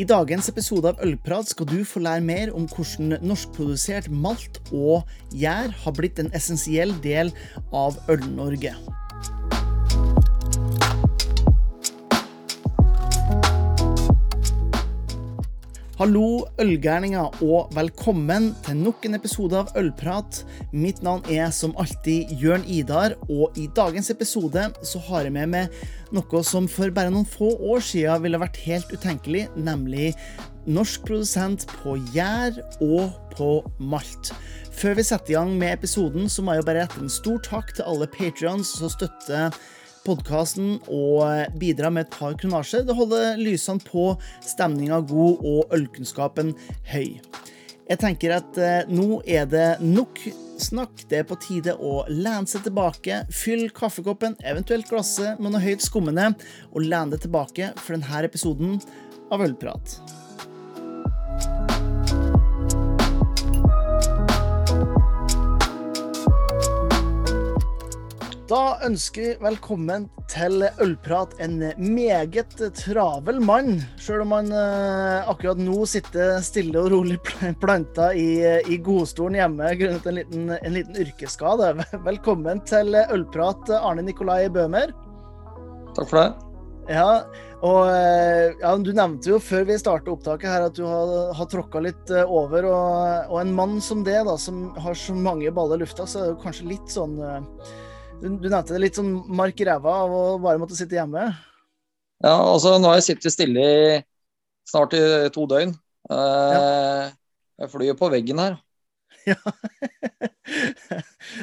I dagens episode av Ølprat skal du få lære mer om hvordan norskprodusert malt og gjær har blitt en essensiell del av Øl-Norge. Hallo, ølgærninger, og velkommen til nok en episode av Ølprat. Mitt navn er som alltid Jørn Idar, og i dagens episode så har jeg med meg noe som for bare noen få år siden ville vært helt utenkelig, nemlig norsk produsent på gjær og på malt. Før vi setter i gang med episoden, så må jeg jo bare rette en stor takk til alle patrions som støtter podkasten og bidra med et par kronasjer. Det holder lysene på, stemninga god og ølkunnskapen høy. Jeg tenker at eh, nå er det nok snakk. Det er på tide å lene seg tilbake, fyll kaffekoppen, eventuelt glasset med noe høyt skummende, og lene deg tilbake for denne episoden av Ølprat. Da ønsker vi velkommen til Ølprat, en meget travel mann. Selv om han eh, akkurat nå sitter stille og rolig planta i, i godstolen hjemme grunnet en liten, en liten yrkesskade. Velkommen til Ølprat, Arne Nikolai Bøhmer. Takk for det. Ja, og ja, Du nevnte jo før vi starta opptaket her at du har, har tråkka litt over. Og, og, en mann som det, da, som har så mange baller i lufta, så er det kanskje litt sånn du, du, nevnte det litt sånn mark i ræva av å bare måtte sitte hjemme? Ja, altså nå har jeg sittet stille i snart i to døgn. Eh, ja. Jeg flyr på veggen her. Ja.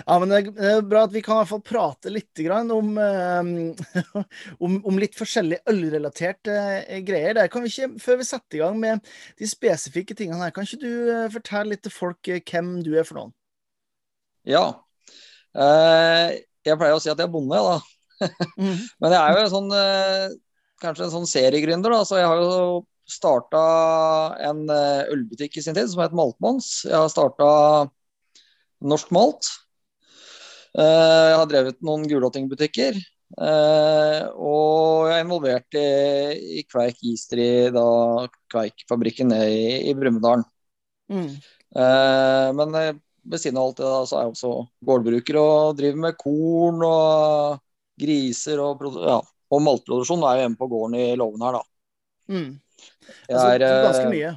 ja, men det er bra at vi kan i hvert fall prate litt om, om, om litt forskjellige ølrelaterte eh, greier. Der kan vi ikke, Før vi setter i gang med de spesifikke tingene her, kan ikke du eh, fortelle litt til folk hvem du er for noen? Ja. Eh, jeg pleier å si at jeg er bonde, da. Mm. Men jeg er jo sånn, eh, kanskje en sånn seriegründer, da. Så jeg har jo starta en eh, ølbutikk i sin tid som het Maltmons. Jeg har starta Norsk Malt. Eh, jeg har drevet noen gulrottingbutikker. Og jeg er involvert i, i Kveik Isteri, da Kveik-fabrikken i, i Brumunddal. Mm. Men ved siden av alt det da, så er jeg også gårdbruker og driver med korn og griser og, ja, og maltproduksjon. er jo hjemme på gården i låven her, da. Mm. Altså, er, ganske eh, mye.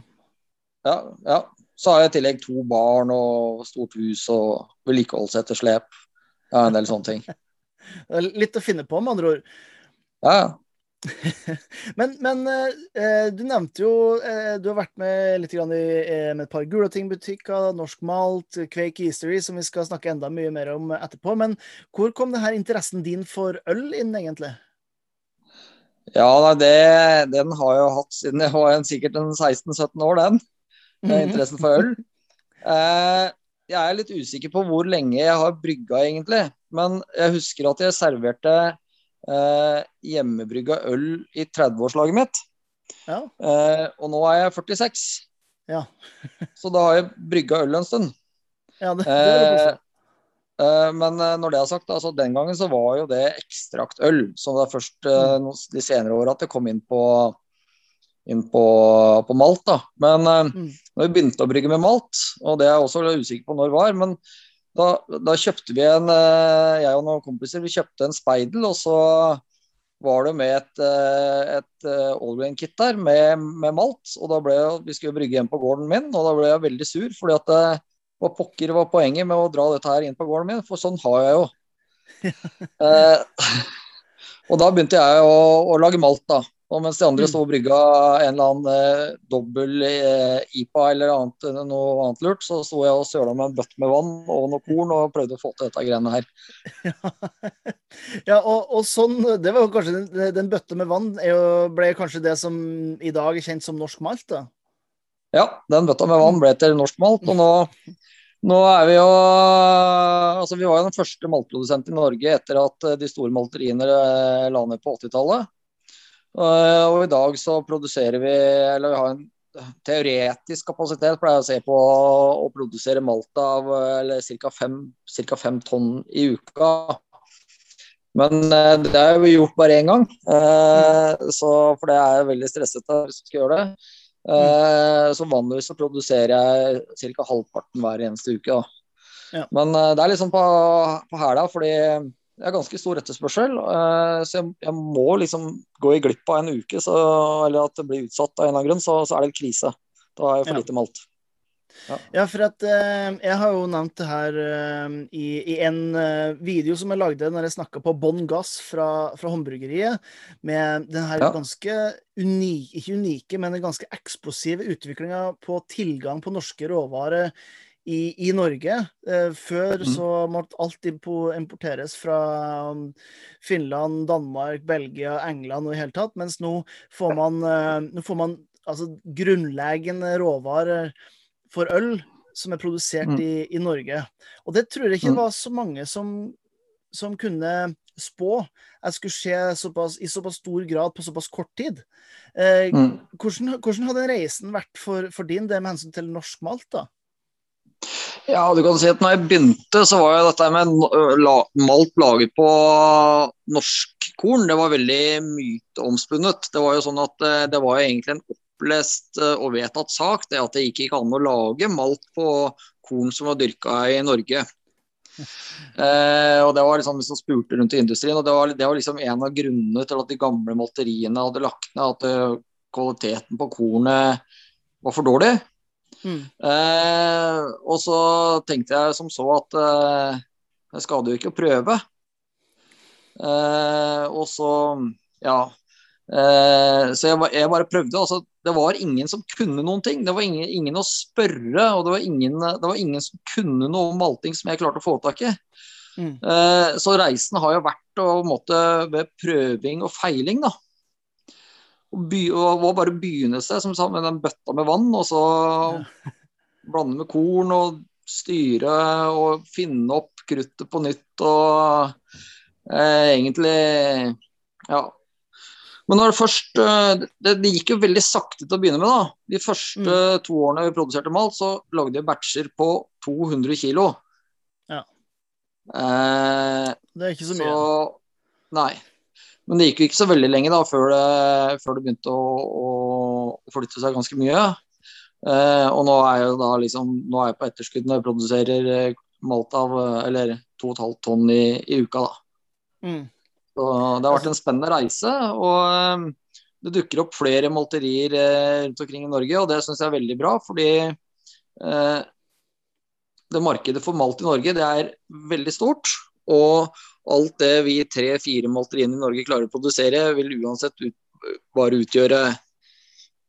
Ja, ja. Så har jeg i tillegg to barn og stort hus og vedlikeholdsetterslep. Ja, en del sånne ting. Litt å finne på, med andre ord. Ja, ja. men, men eh, du nevnte jo eh, Du har vært med litt grann i, eh, med et par Gulating-butikker, Norsk Malt, Quake Eastery, som vi skal snakke enda mye mer om etterpå. Men hvor kom denne interessen din for øl inn, egentlig? Ja, det, den har jeg jo hatt siden jeg var sikkert 16-17 år, den. Mhm. Interessen for øl. Eh, jeg er litt usikker på hvor lenge jeg har brygga, egentlig. Men jeg husker at jeg serverte eh, hjemmebrygga øl i 30-årslaget mitt. Ja. Eh, og nå er jeg 46. Ja. så da har jeg brygga øl en stund. Ja, det, det eh, eh, men eh, når det er sagt, altså den gangen så var jo det ekstraktøl. Så det er først mm. de senere åra at det kom inn på inn på, på malt. da. Men mm. når vi begynte å brygge med malt, og det er jeg også usikker på når det var, men da, da, kjøpte vi en eh, Jeg og noen kompiser vi kjøpte en speidel, og så var det med et, eh, et eh, allgrain-kit der med, med, malt. og da ble jeg, Vi skulle brygge hjem på gården min, og da ble jeg veldig sur. fordi at det, hva pokker var poenget med å dra dette her inn på gården min? For sånn har jeg jo. eh, og da begynte jeg å, å lage malt, da. Og mens de andre mm. sto og brygga en eller annen eh, dobbel eh, IPA eller annet, eh, noe annet lurt, så sto jeg og søla med en bøtte med vann og noe korn og prøvde å få til dette greiene her. Ja, og, og, sånn, det var kanskje den, den bøtta med vann jo, ble kanskje det som i dag er kjent som norsk malt? da? Ja, den bøtta med vann ble til norsk malt, og nå nå er vi jo Altså, vi var jo den første maltprodusenten i Norge etter at de store malteriene la ned på 80-tallet. Eh, og i dag så produserer vi, eller vi har en teoretisk kapasitet, pleier jeg å se på å produsere malt av ca. Fem, tonn i uka. Men eh, det har vi gjort bare én gang, eh, så, for det er veldig stressete hvis vi skal gjøre det. Så vanligvis så produserer jeg ca. halvparten hver eneste uke. Ja. Men det er liksom på, på hæla, fordi det er ganske stor etterspørsel. Uh, så jeg, jeg, må liksom gå i glipp av en uke, så, eller at det blir utsatt av en eller annen grunn, så, så er det krise. Da har jeg for ja. lite malt. Ja. ja, for at eh, jeg har jo nevnt det her eh, i, i, en eh, video som jeg lagde når jeg snakka på bånn gass fra, fra Håndbryggeriet, med den her ja. ganske unike, ikke unike, men den ganske eksplosive utviklinga på tilgang på norske råvarer i, i Norge. Eh, før mm. så måtte alt importeres fra um, Finland, Danmark, Belgia, England og i hele tatt, mens nå får man, eh, nå får man altså grunnleggende råvarer for øl som er produsert mm. i, i, Norge. Og det tror jeg ikke mm. var så mange som, som kunne spå at skulle skje såpass, i såpass stor grad på såpass kort tid. Eh, hvordan, hvordan, hadde reisen vært for, for din det med hensyn til norsk malt? da? Ja, du kan si at når jeg begynte, så var jo dette med malt laget på norsk korn, det var veldig myteomspunnet. Det var jo sånn at eh, det var egentlig en opplest eh, og vedtatt sak, det at det gikk ikke an å lage malt på korn som var dyrka i Norge. Eh, og det var liksom liksom spurte rundt i industrien, og det var, det var, liksom en av grunnene til at de gamle malteriene hadde lagt ned, at uh, kvaliteten på kornet var for dårlig. Mm. Eh, og så tenkte jeg som så at eh, det skader jo ikke å prøve. Eh, og så, ja Så jeg, jeg, bare prøvde. altså det var ingen som kunne noen ting. Det var ingen, ingen å spørre, og det var, ingen, det var, ingen, som kunne noe om malting som jeg klarte å få tak i. Mm. Eh, så reisen har jo vært å måtte, ved prøving og feiling, da. By, og bare begynne seg som med den bøtta med vann, og så ja. blande med korn og styre og finne opp kruttet på nytt og eh, egentlig ja, men når det først eh, det, det, gikk jo veldig sakte til å begynne med. da. De første mm. to årene vi produserte malt, så lagde jeg batcher på 200 kg. Ja. Eh, det er ikke så mye. Så, nei. Men det gikk jo ikke så veldig lenge da, før det, før det begynte å, å, flytte seg ganske mye. Eh, og nå er jeg da liksom, nå er jeg på etterskudd når jeg produserer eh, malt av eller 2,5 tonn i, i uka. da. Mm. Så det har vært en spennende reise. og eh, Det dukker opp flere malterier eh, rundt omkring i Norge, og det syns jeg er veldig bra. fordi eh, det markedet for malt i Norge det er veldig stort. Og alt det vi tre-fire malteriene i Norge klarer å produsere, vil uansett ut, bare utgjøre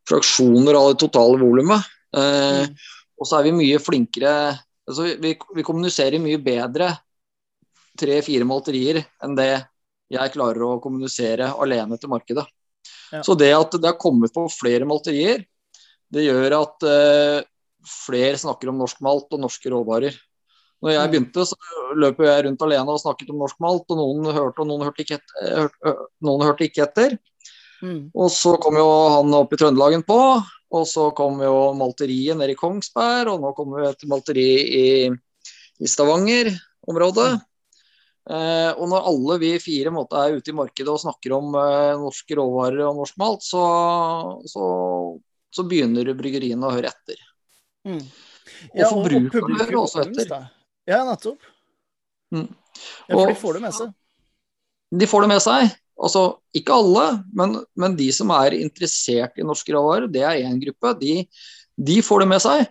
fraksjoner av det totale volumet. Eh, mm. Og så er vi mye flinkere altså vi, vi kommuniserer mye bedre tre-fire malterier enn det jeg klarer å kommunisere alene til markedet. Ja. Så det at det har kommet på flere malterier, det gjør at eh, flere snakker om norsk malt og norske råvarer. Når jeg begynte, så løp jeg rundt alene og snakket om norsk malt, og noen hørte, og noen hørte ikke, et, eh, hørte, noen hørte ikke etter. Mm. Og så kom jo han opp i Trøndelagen på, og så kom jo malteriet nede i Kongsberg, og nå kommer vi et malteri i, i Stavanger-området. Mm. Eh, og når alle vi fire måte, er ute i markedet og snakker om eh, norske råvarer og norsk malt, så, så, så begynner bryggeriene å høre etter. Mm. Ja, og forbrukerne hører også etter. Ja, nettopp. Mm. Ja, for de får det med seg. De får det med seg. Altså, ikke alle, men, men de som er interessert i norske råvarer, det er én gruppe. De, de, får det med seg.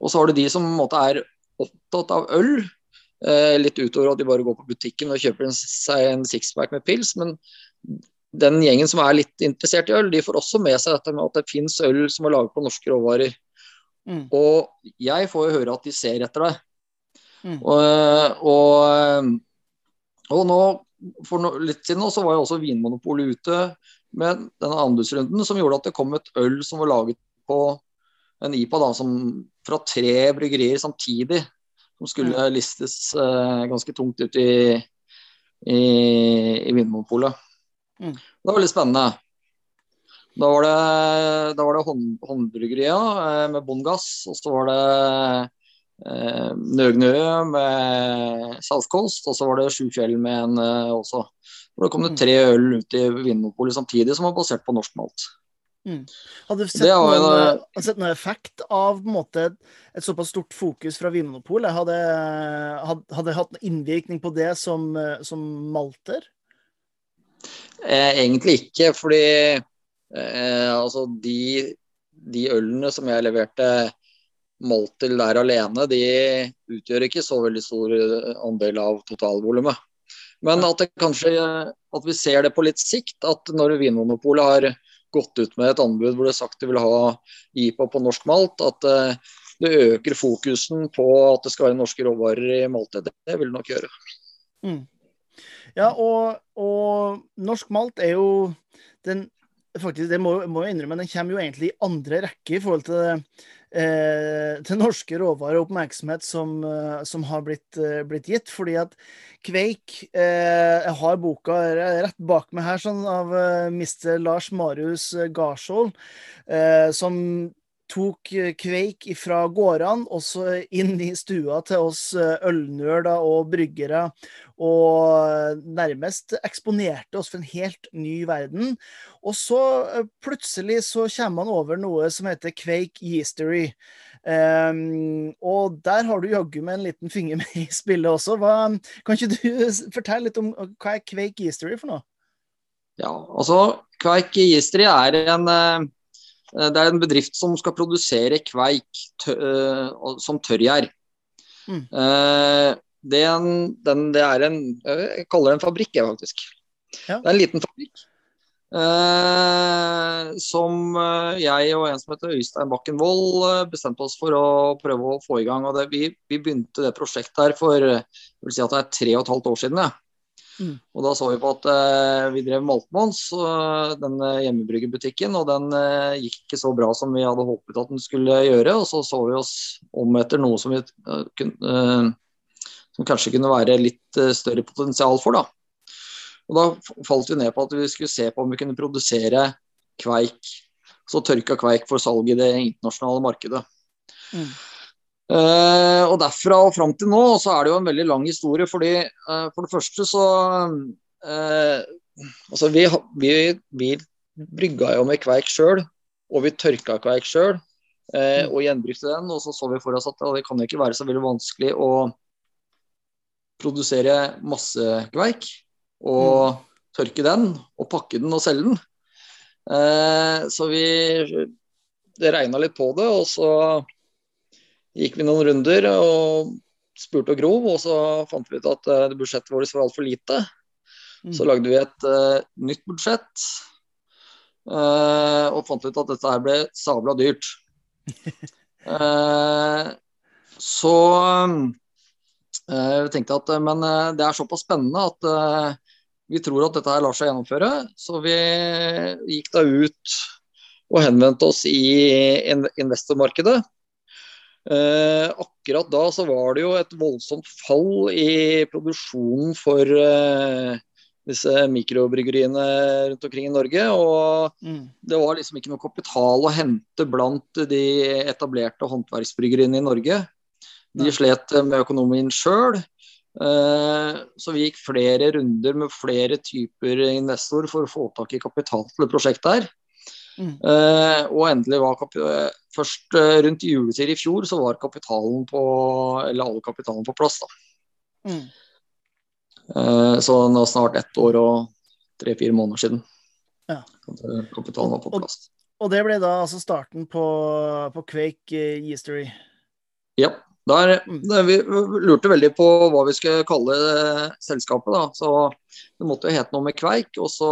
Og så har du de som måte, er opptatt av øl, Eh, litt utover at de bare går på butikken og kjøper seg en sixpack med pils. Men den gjengen som er litt interessert i øl, de får også med seg dette med at det fins øl som er laget på norske råvarer. Mm. Og jeg får jo høre at de ser etter deg. Mm. Og, og, og, nå, for no, litt siden nå, så var jo også Vinmonopolet ute med denne anbudsrunden som gjorde at det kom et øl som var laget på en IPA da, som, fra tre bryggerier samtidig som skulle mm. listes eh, ganske tungt ut i, i, i Vinmonopolet. Mm. Det var veldig spennende. Da var det, da var det hånd, håndbryggeriet uh, med bånn gass, og så var det uh, Nøgnø med saltkost, og så var det Sjufjell med en eh, også. Og Da kom det mm. tre øl ut i Vinmonopolet samtidig som var basert på norsk malt. Mm. Hadde du sett, noen, en, uh, sett noen effekt av måte, et såpass stort fokus fra Vinmonopolet? Hadde, hadde, hadde hatt noen innvirkning på det som, som malter? Eh, egentlig ikke, fordi eh, altså de, de, ølene som jeg leverte malt til der alene, de utgjør ikke så veldig stor andel av totalvolumet. Men at, det kanskje, at vi ser det på litt sikt, at når Vinmonopolet har gått ut med et anbud hvor det er sagt de vil ha IPA på norsk malt, at uh, det øker fokusen på at det skal være norske råvarer i maltet. Det, det vil det nok gjøre. Mm. Ja, og, og, norsk malt er jo den faktisk, Det må, må jeg innrømme, den kommer jo egentlig i andre rekke i forhold til, eh, til norske råvarer og oppmerksomhet som, eh, som har blitt, eh, blitt, gitt. Fordi at Kveik eh, Jeg har boka rett bak meg her, sånn av mister. Lars Marius Garshol, eh, som tok kveik fra gårdene også inn i stua til oss ølnerder og bryggere, og nærmest eksponerte oss for en helt ny verden. Og så plutselig så kommer man over noe som heter Quake Yeastery. Um, og der har du jaggu med en liten finger med i spillet også. Hva, kan ikke du fortelle litt om hva er Quake Yeastery for noe? Ja, altså Quake Yeastery er en, det er en bedrift som skal produsere kveik tø, uh, som tørrgjær. Mm. Uh, det, det, er en Jeg kaller det en fabrikk, jeg, faktisk. Ja. Det er en liten fabrikk Eh, som eh, jeg og en som heter Øystein Bakken Wold eh, bestemte oss for å prøve å få i gang. og det, vi, vi, begynte det prosjektet her for jeg vil si at det er tre og et halvt år siden. Ja. Mm. Og Da så vi på at uh, vi drev Maltmons, uh, den hjemmebryggerbutikken, og den uh, gikk ikke så bra som vi hadde håpet at den skulle gjøre. Og så så vi oss om etter noe som, vi, kun, som kanskje kunne være litt større potensial for. da. Og Da falt vi ned på at vi skulle se på om vi kunne produsere kveik, så tørka kveik for salg i det internasjonale markedet. Mm. Uh, og Derfra og fram til nå så er det jo en veldig lang historie. fordi uh, For det første så uh, Altså vi, vi, vi, brygga jo med kveik sjøl, og vi tørka kveik sjøl. Mm. Og gjenbrukte den. Og så så vi for oss at det kan jo ikke være så veldig vanskelig å produsere masse kveik og mm. tørke den, og pakke den og selge den. Eh, så vi det regna litt på det, og så gikk vi noen runder og spurte og grov, og så fant vi ut at uh, budsjettet vårt var altfor lite. Mm. Så lagde vi et uh, nytt budsjett, uh, og fant ut at dette her ble sabla dyrt. så vi tenkte at men det er såpass spennende at vi tror at dette her lar seg gjennomføre, så vi gikk da ut og henvendte oss i investormarkedet. Eh, akkurat da så var det jo et voldsomt fall i produksjonen for eh, disse mikrobryggeriene rundt omkring i Norge. Og mm. det var liksom ikke noe kapital å hente blant de etablerte håndverksbryggeriene i Norge. De slet med økonomien sjøl. Eh, så vi gikk flere runder med flere typer investor for å få tak i kapital til det prosjektet her. Mm. Uh, og endelig var først uh, rundt juletid i fjor så var kapitalen på eller alle kapitalen på plass. da. Mm. Uh, så nå snart ett år og tre-fire måneder siden. Ja. Kapitalen var på plass. Og, og, det ble da altså starten på, på Quake History? Ja. Der, der vi lurte veldig på hva vi skulle kalle selskapet. Da. Så det måtte jo hete noe med Kveik. Og så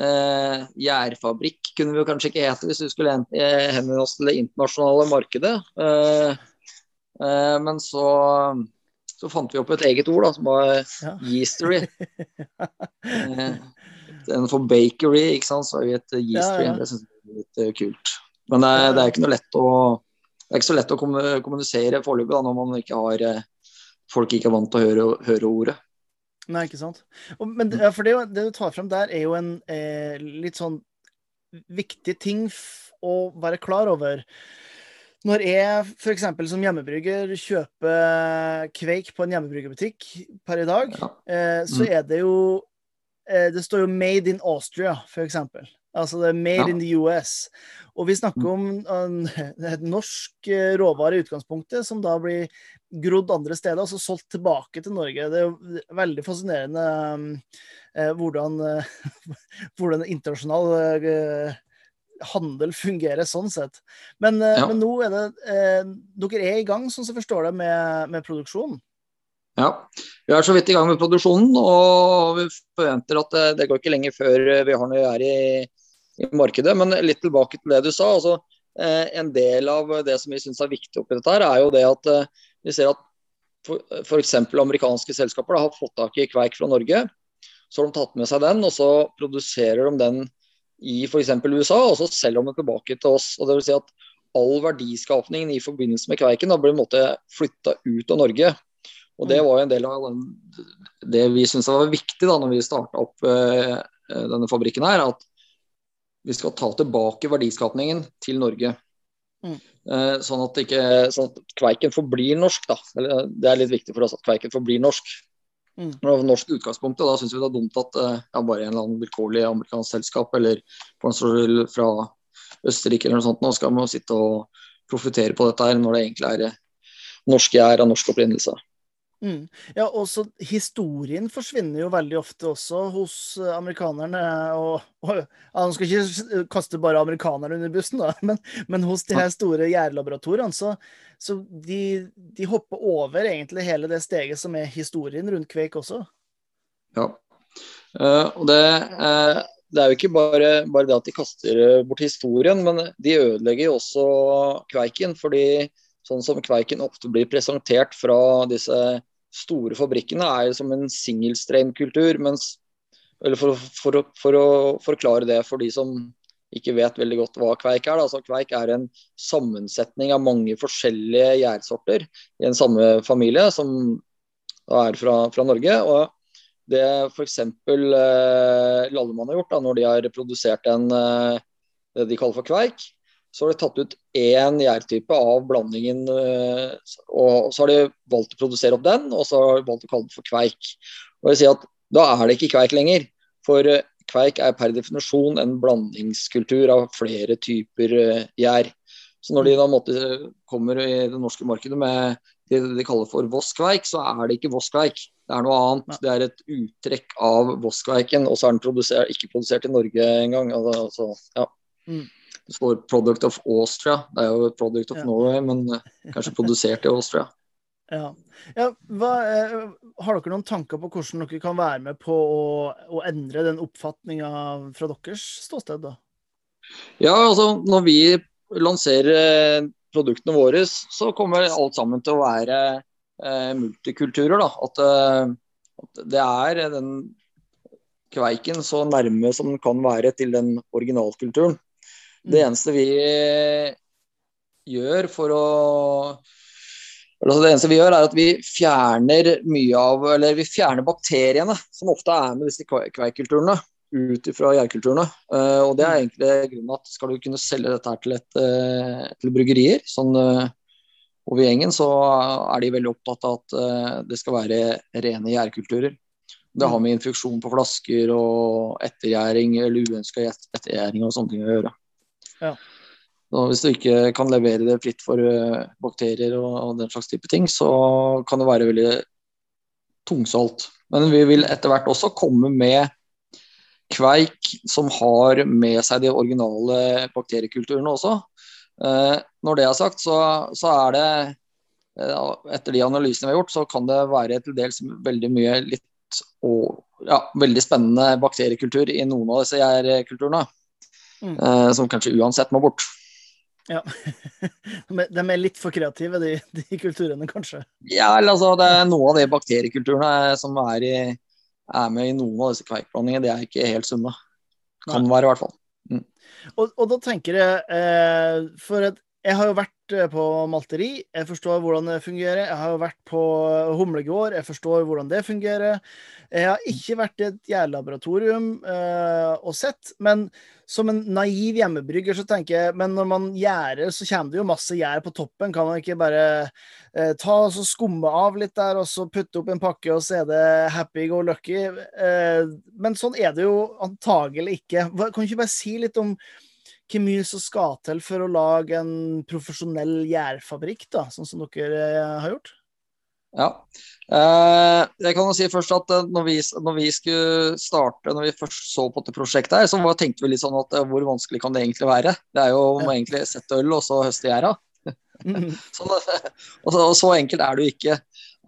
eh, gjærfabrikk kunne vi jo kanskje ikke hete hvis vi skulle eh, henvende oss til det internasjonale markedet. Eh, eh, men så, så, fant vi opp et eget ord da, som var ja. yeastery. Den for bakery, ikke sant, så har vi et yeastery. Ja, ja. Det syns jeg er litt eh, kult. Men det er, det er ikke noe lett å det er ikke så lett å kommunisere foreløpig når man ikke har eh, folk ikke er vant til å høre, høre ordet. Nei, ikke sant. Og, men ja, for det, det, du tar frem der, er jo en eh, litt sånn viktig ting å være klar over. Når jeg f.eks. som hjemmebrygger kjøper kveik på en hjemmebryggerbutikk per i dag, ja. eh, så mm. er det jo eh, det står jo 'Made in Austria', eksempel. Altså det er 'Made ja. in the US'. Og vi snakker om en, et norsk eh, råvare i utgangspunktet, som da blir grodd andre steder, og så solgt tilbake til Norge. Det er jo veldig fascinerende eh, hvordan, eh, hvordan internasjonal eh, handel fungerer sånn sett. Men, eh, ja. men nå er det eh, Dere er i gang, sånn som jeg forstår det, med, med produksjonen? Ja, vi er så vidt i gang med produksjonen, og vi forventer at det, det går ikke lenger før vi har noe her i, i, markedet. Men litt tilbake til det du sa. altså eh, En del av det som vi syns er viktig oppi dette, her, er jo det at eh, vi ser at f.eks. amerikanske selskaper da, har fått tak i kveik fra Norge. Så har de tatt med seg den, og så produserer de den i f.eks. USA, og så selger de den tilbake til oss. og det vil si at All verdiskapningen i forbindelse med kveiken da blir flytta ut av Norge. Og Det mm. var jo en del av det vi syntes var viktig da når vi starta opp uh, denne fabrikken. her, At vi skal ta tilbake verdiskapningen til Norge. Mm. Uh, sånn, at ikke, sånn, at Kveiken forblir norsk. da. Det er litt viktig for oss at Kveiken forblir norsk. Mm. Når det norsk utgangspunkt, da syns vi det er dumt at uh, ja, bare en eller annen vilkårlig amerikansk selskap eller fra Østerrike eller noe sånt nå skal man sitte og profitere på dette her, når det egentlig er norske gjær av norsk opprinnelse. Mm. Ja, også historien forsvinner jo veldig ofte også hos eh, amerikanerne. Og, og ja, skal ikke kaste bare amerikanerne under bussen, da, men, men hos de her store gjærlaboratoriene, så, så de, de, hopper over egentlig hele det steget som er historien rundt kveik også. Ja, uh, og det, uh, det, er jo ikke bare, bare, det at de kaster bort historien, men de ødelegger jo også kveiken. fordi sånn som Kveiken ofte blir presentert fra disse store fabrikkene, er som en singelstreinkultur. eller for, for, for, å forklare det for de som ikke vet veldig godt hva kveik er. Altså, kveik er en sammensetning av mange forskjellige gjærsorter i en samme familie, som er fra, fra Norge. og det f.eks. Eh, Lallemann har gjort da, når de har produsert en, eh, det de kaller for kveik, så har de tatt ut én gjærtype av blandingen, eh, og så har de valgt å produsere opp den, og så har de valgt å kalle det for kveik. Og jeg sier at Da er det ikke kveik lenger, for eh, kveik er per definisjon en blandingskultur av flere typer eh, gjær. Så når de da måtte, kommer i det norske markedet med det de kaller for vosskveik, så er det ikke vosskveik. Det er noe annet. Det er et uttrekk av vosskveiken, og så er den produsert, ikke produsert i Norge engang. Altså, ja. Mm det står 'Product of Austria'. Det er jo 'Product of ja. Norway', men eh, kanskje produsert i Austria. Ja. ja hva, eh, har dere noen tanker på hvordan dere kan være med på å, å endre den oppfatninga fra deres ståsted? da? Ja, altså når vi lanserer eh, produktene våre, så kommer alt sammen til å være eh, multikulturer. da. At, at, det er den kveiken så nærme som den kan være til den originalkulturen. Det mm. eneste vi gjør for å altså Det eneste vi gjør, er at vi fjerner mye av Eller vi fjerner bakteriene som ofte er med disse kveikulturene ut fra gjærkulturene. Uh, og det er mm. egentlig grunnen at skal du kunne selge dette her til, et, uh, til bryggerier, sånn uh, over gjengen, så er de veldig opptatt av at det skal være rene gjærkulturer. Det har mm. med infeksjon på flasker og ettergjæring eller uønska ettergjæring og sånne ting å gjøre. Ja. Og hvis du ikke kan levere det fritt for uh, bakterier og, og, den slags type ting, så kan det være veldig tungsolgt. Men vi vil etter hvert også komme med kveik som har med seg de originale bakteriekulturene også. Eh, når det er sagt, så, så er det uh, Etter de analysene vi har gjort, så kan det være til dels veldig mye litt og ja, veldig spennende bakteriekultur i noen av disse kulturene mm. uh, som kanskje uansett må bort. Ja. De er litt for kreative, de, de kulturene, kanskje? Ja, altså, det er noen av de bakteriekulturene som er, i, er med i noen av disse kveikblandingene, de er ikke helt sunne. Kan Nei. være, i hvert fall. Mm. Og, og, da tenker jeg, eh, for et jeg har jo vært eh, på malteri, jeg forstår hvordan det fungerer. Jeg har jo vært på humlegård, jeg forstår hvordan det fungerer. Jeg har ikke vært i et gjærlaboratorium uh, og sett, men som en naiv hjemmebrygger så tenker jeg men når man gjærer, så kommer det jo masse gjær på toppen. Kan man ikke bare uh, ta og skumme av litt der, og så putte opp en pakke, og så er det happy go lucky? Uh, men sånn er det jo antagelig ikke. Kan du ikke bare si litt om hvor mye som skal til for å lage en profesjonell gjærfabrikk, da, sånn som dere eh, har gjort? Ja. Eh, jeg kan jo si først at eh, når vi, når vi, skulle starte, når vi først så på dette prosjektet, her, så tenkte vi litt sånn at hvor vanskelig kan det egentlig være? Det er jo ja. egentlig sette øl og så høste gjæra. Mm. så, og, så, enkelt er det jo ikke.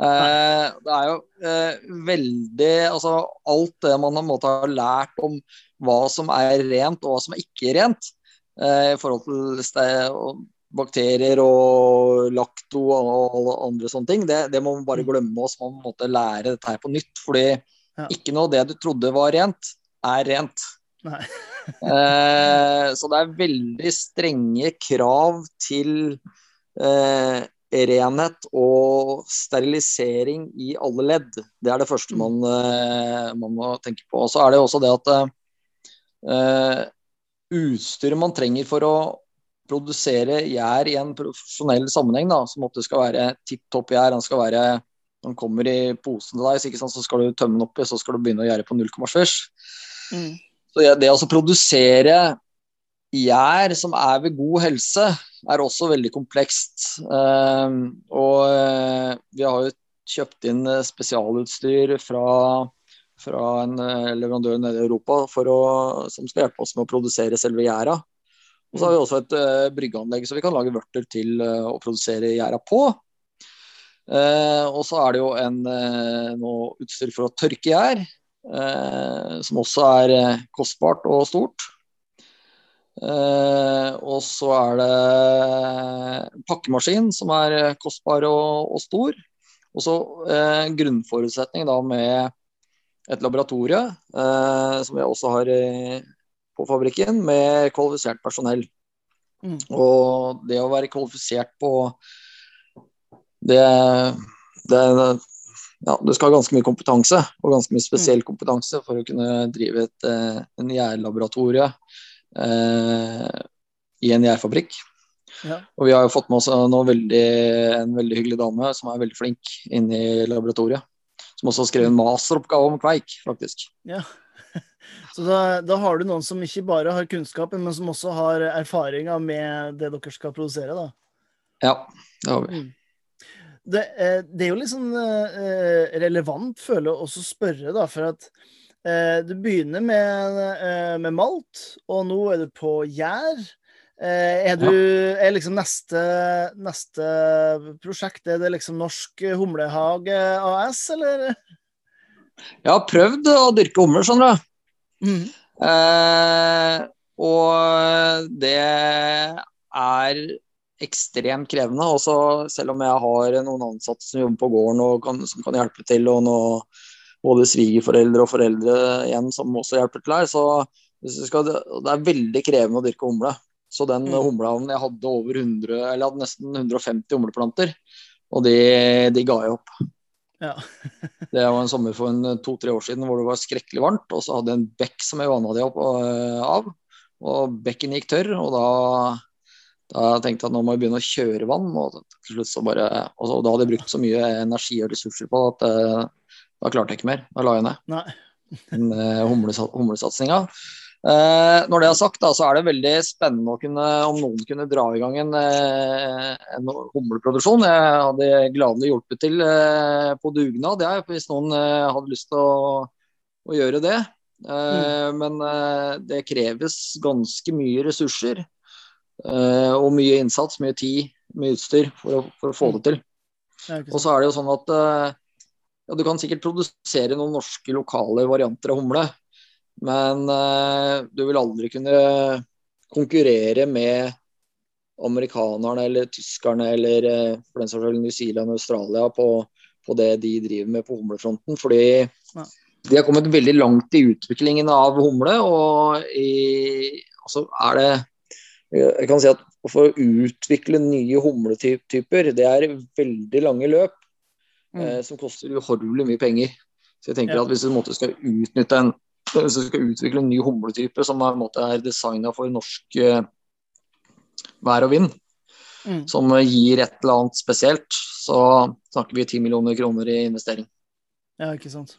Eh, det er jo veldig Altså alt det man har lært om hva som er rent og hva som er ikke rent, i forhold til bakterier og lakto og alle andre sånne ting. Det, det må man bare mm. glemme oss. Man måtte lære dette her på nytt. Fordi ja. ikke noe av det du trodde var rent, er rent. eh, så det er veldig strenge krav til eh, renhet og sterilisering i alle ledd. Det er det første mm. man, eh, man må tenke på. Og så er det også det at eh, utstyret man trenger for å produsere gjær i en profesjonell sammenheng, da, som at det skal være tipp topp gjær. Den skal være den kommer i posen til deg, sant, så skal du tømme den oppi, så skal du begynne å gjære på 0,7. Mm. Så det å produsere gjær som er ved god helse, er også veldig komplekst. Uh, og uh, vi har jo kjøpt inn spesialutstyr fra fra en eh, leverandør nede i Europa å, som skal hjelpe oss med å produsere selve gjæra. Og så har vi også et uh, bryggeanlegg så vi kan lage vørter til uh, å produsere gjæra på. Uh, og så er det jo en, noe utstyr for å tørke gjær, som også er kostbart og stort. og så er det pakkemaskin som er kostbar og, og stor. Og så grunnforutsetning da med et laboratorie, eh, som vi også har eh, på fabrikken, med kvalifisert personell. Mm. Og det å være kvalifisert på det, det ja, du skal ha ganske mye kompetanse, og ganske mye spesiell mm. kompetanse for å kunne drive et, eh, en gjærlaboratorie eh, i en gjærfabrikk. Ja. Og vi har jo fått med oss veldig, en veldig hyggelig dame som er veldig flink inne i laboratoriet som også har skrevet en masteroppgave om kveik, faktisk. Ja. Så da, da, har du noen som ikke bare har kunnskapen, men som også har erfaringer med det dere skal produsere, da? Ja, det har vi. Mm. Det, eh, det, er jo litt sånn eh, relevant, føler jeg, også spørre, da, for at eh, du begynner med, med, malt, og nå er du på gjær. Eh, er du er liksom neste, neste prosjekt er det liksom Norsk Humlehage AS, eller? Jeg har prøvd å dyrke humler, skjønner du. Mm. Eh, og det er ekstremt krevende. Også selv om jeg har noen ansatte som jobber på gården og kan, som kan hjelpe til, og nå både svigerforeldre og foreldre igjen som også hjelper til her, så det er veldig krevende å dyrke humle. Så den mm. humlehavnen jeg hadde over 100, eller jeg hadde nesten 150 humleplanter, og de, de ga jeg opp. Ja. det var en sommer for to-tre år siden hvor det var skrekkelig varmt, og så hadde jeg en bekk som jeg vanna de opp uh, av. Og bekken gikk tørr, og da, da tenkte jeg at nå må jeg begynne å kjøre vann. Og til slutt så bare, og så, da hadde jeg brukt så mye energi og ressurser på at uh, da klarte jeg ikke mer. Da la jeg ned. Nei. Den uh, humlesatsinga. Eh, når det er sagt, da, så er det veldig spennende kunne, om noen kunne dra i gang en, eh, en humleproduksjon. Jeg hadde gladelig hjulpet til eh, på dugnad jeg, hvis noen hadde lyst til å, å gjøre det. Eh, mm. Men det kreves ganske mye ressurser og mye innsats, mye tid, mye utstyr for å, for å få det til. Og så er det jo sånn at ja, du kan sikkert produsere noen norske lokale varianter av humle. Men uh, du vil aldri kunne konkurrere med amerikanerne eller tyskerne eller uh, for den saks skyld New Zealand og Australia på, på, det de driver med på humlefronten. Fordi ja. de har kommet veldig langt i utviklingen av humle. Og i, altså er det jeg kan si at For å utvikle nye humletyper, det er veldig lange løp mm. eh, som koster uhorvelig mye penger. Så jeg tenker ja. at Hvis du skal utnytte en hvis du skal utvikle en ny humletype som er, er designa for norsk eh, vær og vind, mm. som gir et eller annet spesielt, så snakker vi 10 millioner kroner i investering. Ja, ikke sant.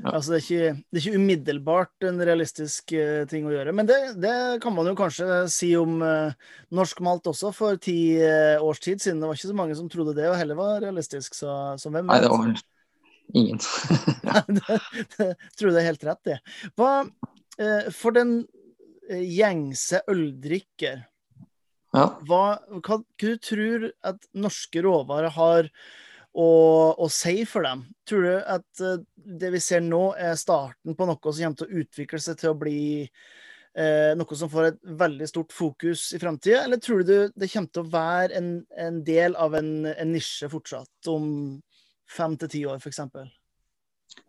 Ja. Altså, det, er ikke, det, er ikke, umiddelbart en realistisk uh, ting å gjøre. Men det, det, kan man jo kanskje si om uh, norsk malt også, for ti uh, års tid siden. Det var ikke så mange som trodde det og heller var realistisk, så, så hvem vet? Nei, det var ingen. det, det, tror du er helt rett, det. Hva, for den gjengse øldrikker, ja. hva, hva, hva du tror at norske råvarer har å, å si for dem. Tror du at uh, det vi ser nå, er starten på noe som kommer til å utvikle seg til å bli Eh, noe som får et veldig stort fokus i framtida, eller tror du det kommer til å være en, en del av en, en nisje fortsatt, om fem til ti år f.eks.?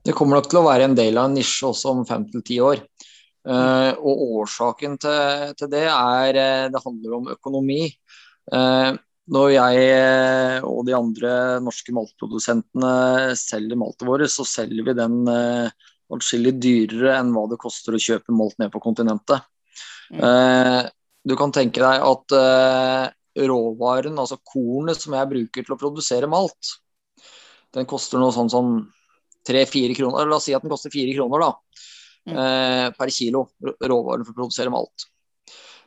Det kommer nok til å være en del av en nisje også om fem til ti år. Uh, og årsaken til, til, det er det handler om økonomi. Uh, når jeg eh, og de andre norske maltprodusentene selger maltet vårt, så selger vi den uh, atskillig dyrere enn hva det koster å kjøpe malt ned på kontinentet. Uh, du kan tenke deg at råvaren, altså kornet som jeg bruker til å produsere malt, den koster noe sånn som tre-fire kroner. La oss si at den koster fire kroner da, mm. per kilo råvaren for å produsere malt.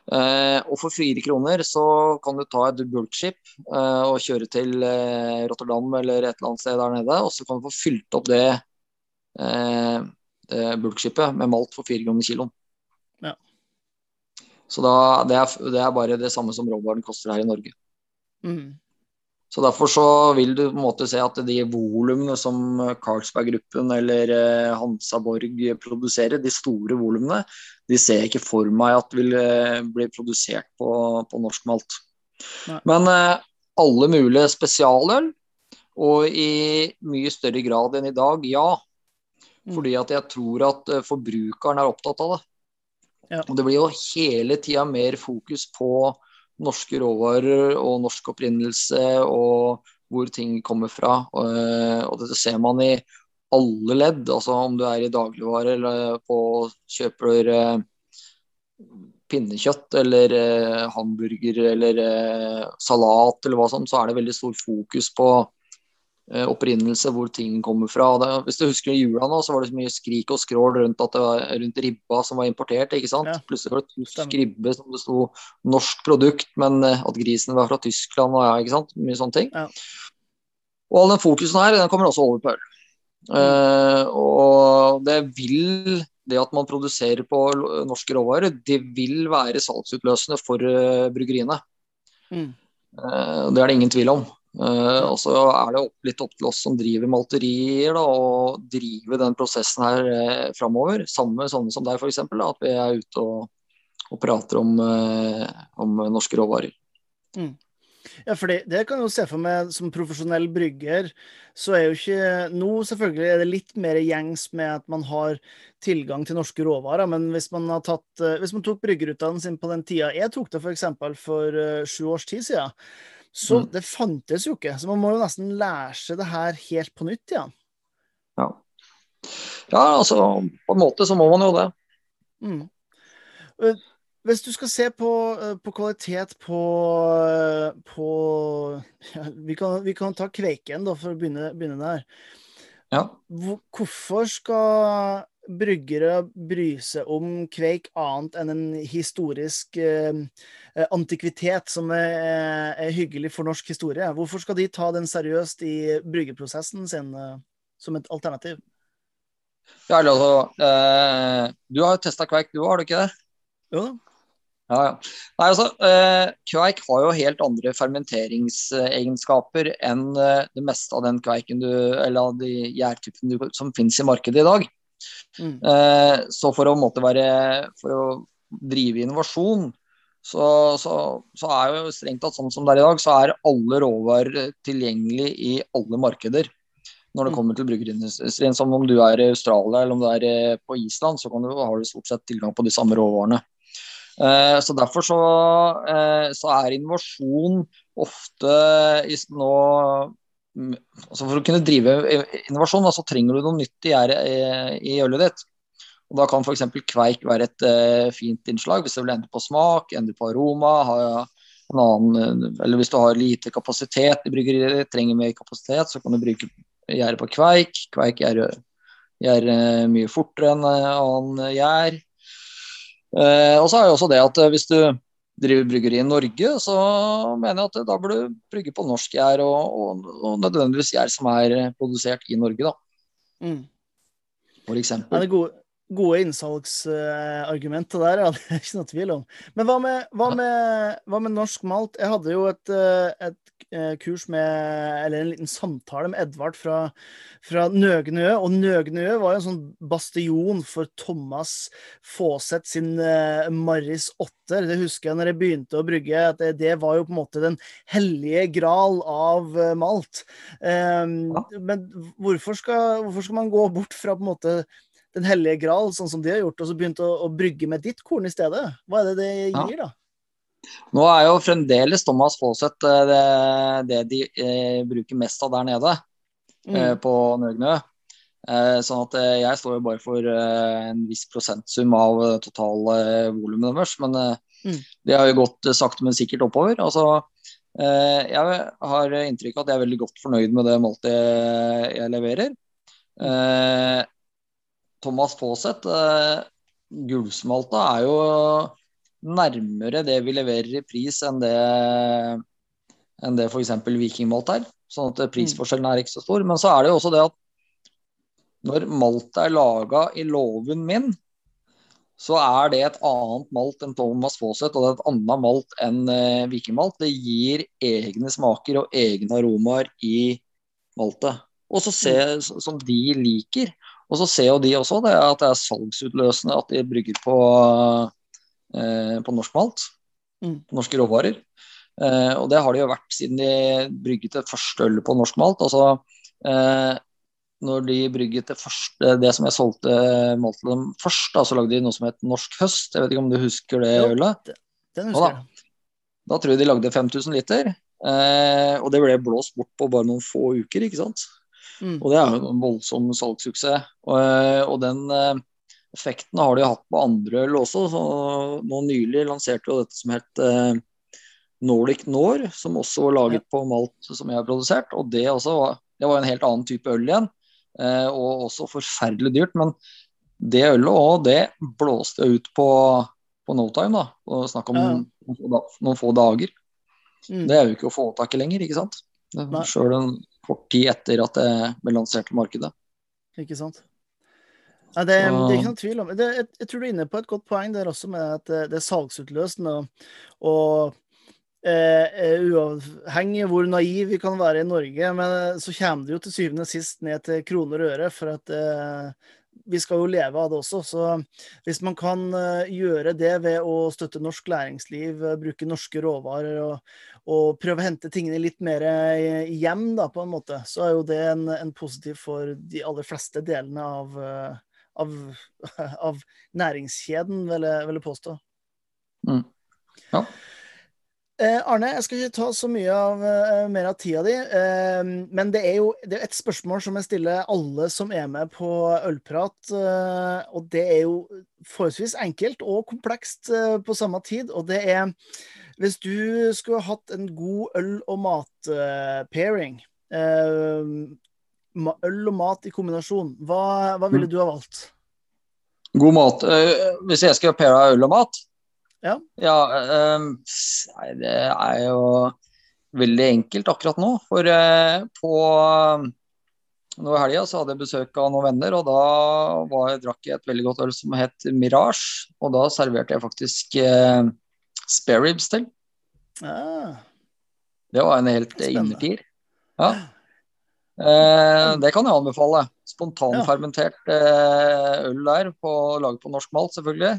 Eh, og for fire kroner så kan du ta et bulkskip eh, og kjøre til eh, Rotterdam eller et eller annet sted der nede, og så kan du få fylt opp det, eh, det bulkskipet med malt for fire kroner kiloen. Ja. Så da, det, er, det er bare det samme som råvaren koster her i Norge. Mm. Så Derfor så vil du på en måte se at de volumene som Carlsberg-gruppen eller eh, Hansa Borg produserer, de store volumene, de ser jeg ikke for meg at vil eh, bli produsert på, på norsk malt. Nei. Men eh, alle mulige spesialøl, og i mye større grad enn i dag, ja. Mm. Fordi at jeg tror at forbrukeren er opptatt av det. Ja. Og det blir jo hele tida mer fokus på norske råvarer og norsk opprinnelse og hvor ting kommer fra. Eh, og dette ser man i alle ledd, altså om du er i dagligvare eller på kjøper eh, pinnekjøtt eller eh, hamburger eller salat eller hva som, så er det veldig stor fokus på opprinnelse, hvor ting kommer fra. Det, hvis du husker i jula nå, så var det så mye skrik og skrål rundt, at det var, rundt ribba som var importert. ikke sant? Ja. Plutselig var det tysk ribbe som det sto norsk produkt, men eh, at grisen var fra Tyskland og ja, ikke sant. Mye sånne ting. Ja. Og all den fokusen her, den kommer også over på øl. Mm. Uh, og det vil det at man produserer på norske råvarer, det vil være salgsutløsende for uh, bryggeriene. Mm. Uh, det er det ingen tvil om. Uh, og så er det opp, litt opp til oss som driver malterier, da, å drive den prosessen her uh, framover. Sammen med sånne som deg, f.eks. At vi er ute og, og prater om, uh, om, norske råvarer. Mm. Ja, for det, kan jo se for meg som profesjonell brygger, så er jo ikke Nå selvfølgelig er det litt mer gjengs med at man har tilgang til norske råvarer, men hvis man, tatt, hvis man tok bryggerutdannelsen sin på den tida jeg tok det f.eks. for, for sju års tid siden, så mm. det fantes jo ikke. Så man må jo nesten lære seg det her helt på nytt igjen. Ja. ja, altså på en måte så må man jo det. Mm. Eh, hvis du skal se på, eh, på kvalitet på, eh, på ja, vi, kan, vi, kan, ta Kveiken, da, for å begynne, begynne der. Ja. Hvorfor skal bryggere bry seg om kveik annet enn en historisk eh, eh, antikvitet som er, er, hyggelig for norsk historie? Hvorfor skal de ta den seriøst i bryggeprosessen sin eh, som et alternativ? Ja, altså, eh, Du har jo testa kveik, du har du ikke det? Jo da. Ja, ja. Nei, altså, eh, Kveik har jo helt andre fermenteringsegenskaper enn eh, det meste av den kveiken du, eller av de gjærtypene som finnes i markedet i dag. Mm. Eh, så for å, være, for å drive innovasjon, så, så, så, er jo strengt tatt sånn som det er i dag, så er alle råvarer tilgjengelig i alle markeder når det mm. kommer til brukerindustrien. Som om du er i Australia eller om du er eh, på Island, så du, har du stort sett tilgang på de samme råvarene. Eh, så Derfor så, eh, så, er innovasjon ofte nå altså For å kunne drive innovasjon, så trenger du noe nytt i, i ølet ditt. Og Da kan f.eks. kveik være et uh, fint innslag hvis du vil endre på smak, endre på aroma. Ha en annen, eller hvis du har lite kapasitet i bryggeriet, trenger mer kapasitet, så kan du bruke gjære på kveik. Kveik gjør, gjør uh, mye fortere enn annen gjær. Eh, og så er det også det at eh, hvis du driver bryggeri i Norge, så mener jeg at da bør du brygge på norsk gjær, og, og, og, nødvendigvis gjær som er produsert i Norge, da. Mm. For eksempel. Ja, det er gode, gode innsalgsargumenter der, ja. Det er ikke noe tvil om. Men hva med, hva med, hva med norsk malt? Jeg hadde jo et, eh, et, eh, kurs med Eller en liten samtale med Edvard fra, fra Nøgnø. Og Nøgnø var jo en sånn bastion for Thomas Fåseth sin uh, Marris åtter. Det husker jeg når jeg begynte å brygge, at det, det var jo på en måte den hellige gral av uh, malt. Um, ja. Men hvorfor skal, hvorfor skal man gå bort fra på en måte den hellige gral, sånn som de har gjort, og så begynt å, å, brygge med ditt korn i stedet? Hva er det det gir, ja. da? Nå er jo fremdeles Thomas Fawcett eh, det, det, de eh, bruker mest av der nede, mm. eh, på Nøgnø. Eh, sånn at eh, jeg står jo bare for eh, en viss prosentsum av det totale volumet deres. Men mm. det har jo gått sakte, men sikkert oppover. Altså, jeg har inntrykk av at jeg er veldig godt fornøyd med det måltidet jeg, leverer. Thomas eh, gullsmalta er jo nærmere det vi leverer i pris enn det, enn det f.eks. vikingmalt er. Sånn at prisforskjellen er ikke så stor. Men så er det jo også det at når maltet er laga i låven min, så er det et annet malt enn Thomas Fawcett, og det er et annet malt enn uh, vikingmalt. Det gir egne smaker og egne aromaer i maltet. Og så se, som de liker. Og så ser jo de også det at det er salgsutløsende at de brygger på, eh, på norsk malt. Mm. På norske råvarer. Eh, og det har det jo vært siden de brygget det første ølet på norsk malt. Altså, eh, når de brygget det første, det som jeg solgte malt til dem først, da, så lagde de noe som het Norsk høst. Jeg vet ikke om du husker det jo, ølet? Den husker jeg. Da, da, tror jeg de lagde 5000 liter. Eh, og det ble blåst bort på bare noen få uker, ikke sant. Mm. Og det er jo en voldsom salgssuksess. Og, eh, og, den eh, effekten har de hatt på andre øl også. Så nå nylig lanserte jo dette som het eh, Nordic Nor, som også var laget på malt som jeg har produsert. Og det, også, det var en helt annen type øl igjen, eh, og også forferdelig dyrt. Men det ølet òg, det blåste ut på, på no time, da. Og snakk om ja. noen, få dager. Mm. Det er jo ikke å få tak i lenger, ikke sant. Sjøl en kort tid etter at det ble lansert til markedet. Ikke sant. Nei, det, det, er ikke noen tvil om det. Jeg, jeg, tror du er inne på et godt poeng der også, med at det, det er salgsutløsende. Og, og eh, uavhengig av hvor naiv vi kan være i Norge, men så kommer det jo til syvende og sist ned til kroner og øre. For at eh, vi skal jo leve av det også. Så hvis man kan eh, gjøre det ved å støtte norsk næringsliv, eh, bruke norske råvarer og, og prøve å hente tingene litt mer eh, hjem, da, på en måte, så er jo det en, en positiv for de aller fleste delene av, eh, av, av næringskjeden, vil jeg, vil jeg påstå. Mm. Ja. Eh, Arne, jeg skal ikke ta så mye av, uh, mer av tida di, uh, men det er jo det er et spørsmål som jeg stiller alle som er med på Ølprat. Uh, og det er jo forholdsvis enkelt og komplekst på samme tid. Og det er hvis du skulle hatt en god øl- og mat-pairing, øl og mat i kombinasjon, hva, hva ville mm. du ha valgt? God mat. Uh, hvis jeg skal paire øl og mat? Ja. ja um, nei, det er jo veldig enkelt akkurat nå. For uh, på nå i helga så hadde jeg besøk av noen venner, og da var, drakk jeg et veldig godt øl som het Mirage. Og da serverte jeg faktisk uh, spareribs til. Ah. Det var en helt innertier. Ja. Eh, det kan jeg anbefale. Spontanfermentert eh, øl der, på, laget på norsk malt, selvfølgelig.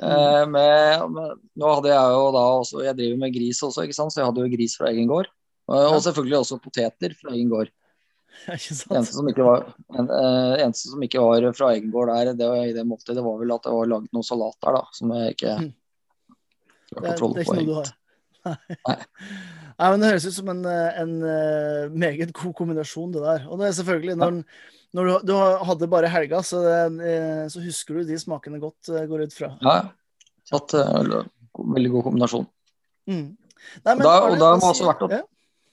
Eh, mm. med, med, nå hadde jeg jo da også Jeg driver med gris også, ikke sant? så jeg hadde jo gris fra egen gård. Og, selvfølgelig også poteter fra egen gård. Eneste som, ikke var, en, uh, eneste som ikke var fra egen gård der, det var, i det måltidet, det var vel at det var laget noe salat der, da, som jeg ikke har kontroll har. Nei. Nei, men Det høres ut som en, en, en, meget god kombinasjon, det der. Og det er selvfølgelig når, når du, du, hadde bare helga, så, det, så, husker du de smakene godt, går ut fra. Ja. Satt veldig god kombinasjon. Mm. Nei, men, da, og da må også vært å, ja.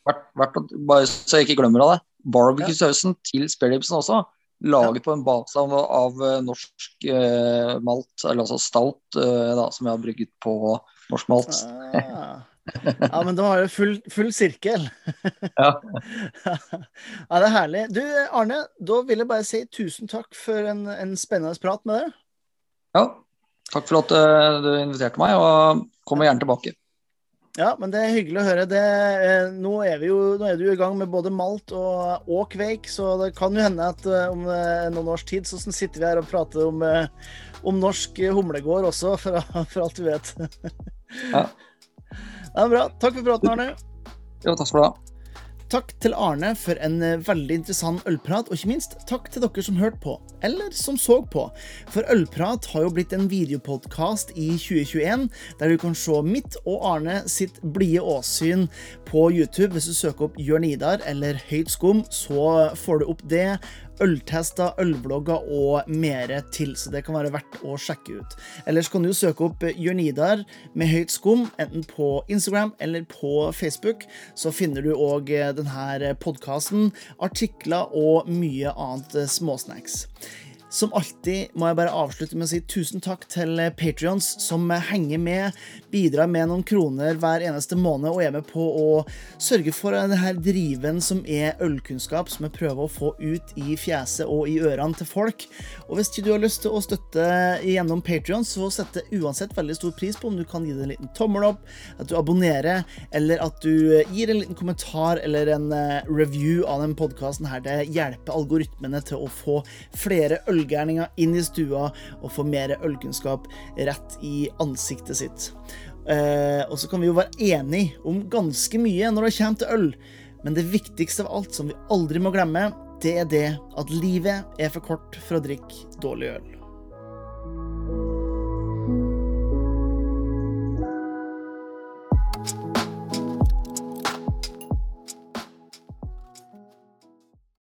vært, vært å, bare så jeg ikke glemmer av det, barbecue-sausen ja. til spareribsen også laget ja. på en base av, av eh, norsk eh, malt, eller altså stout, eh, da, som jeg har brygget på norsk malt. Ah. Ja, men da har du full, full sirkel. ja. ja. Det er herlig. Du Arne, da vil jeg bare si tusen takk for en, en spennende prat med deg. Ja, takk for at uh, du inviterte meg, og kommer gjerne tilbake. Ja, men det er hyggelig å høre. Det, eh, nå, er jo, nå, er du i gang med både malt og, og, kveik, så det kan jo hende at eh, om uh, noen års tid så sitter vi her og prater om, eh, om norsk humlegård også, for, for, alt du vet. ja. Det er bra. Takk for praten, Arne. Jo, takk skal du ha. Takk til Arne for en eh, veldig interessant ølprat, og ikke minst takk til dere som hørte på, eller som så på. For Ølprat har jo blitt en videopodkast i 2021, der du kan se mitt og Arne sitt blide åsyn på YouTube. Hvis du søker opp Jørn Idar eller Høyt skum, så får du opp det øltester, ølvlogger og mere til, så det kan være verdt å sjekke ut. Ellers kan du søke opp Jørnidar med høyt skum, enten på Instagram eller på Facebook. Så finner du òg denne podkasten, artikler og mye annet småsnacks. Som alltid må jeg bare avslutte med å si tusen takk til Patrions som henger med, bidrar med noen kroner hver eneste måned og er med på å sørge for denne driven som er ølkunnskap, som jeg prøver å få ut i fjeset og i ørene til folk. Og hvis du har lyst til å støtte gjennom Patrion, så setter jeg uansett veldig stor pris på om du kan gi det en liten tommel opp, at du abonnerer, eller at du gir en liten kommentar eller en eh, review av denne podkasten. Det hjelper algoritmene til å få flere øl ølgærninga inn i stua og få mer ølkunnskap rett i ansiktet sitt. Eh, og så kan vi jo være enige om ganske mye når det kommer til øl, men det viktigste av alt, som vi aldri må glemme, det er det at livet er for kort for å drikke dårlig øl.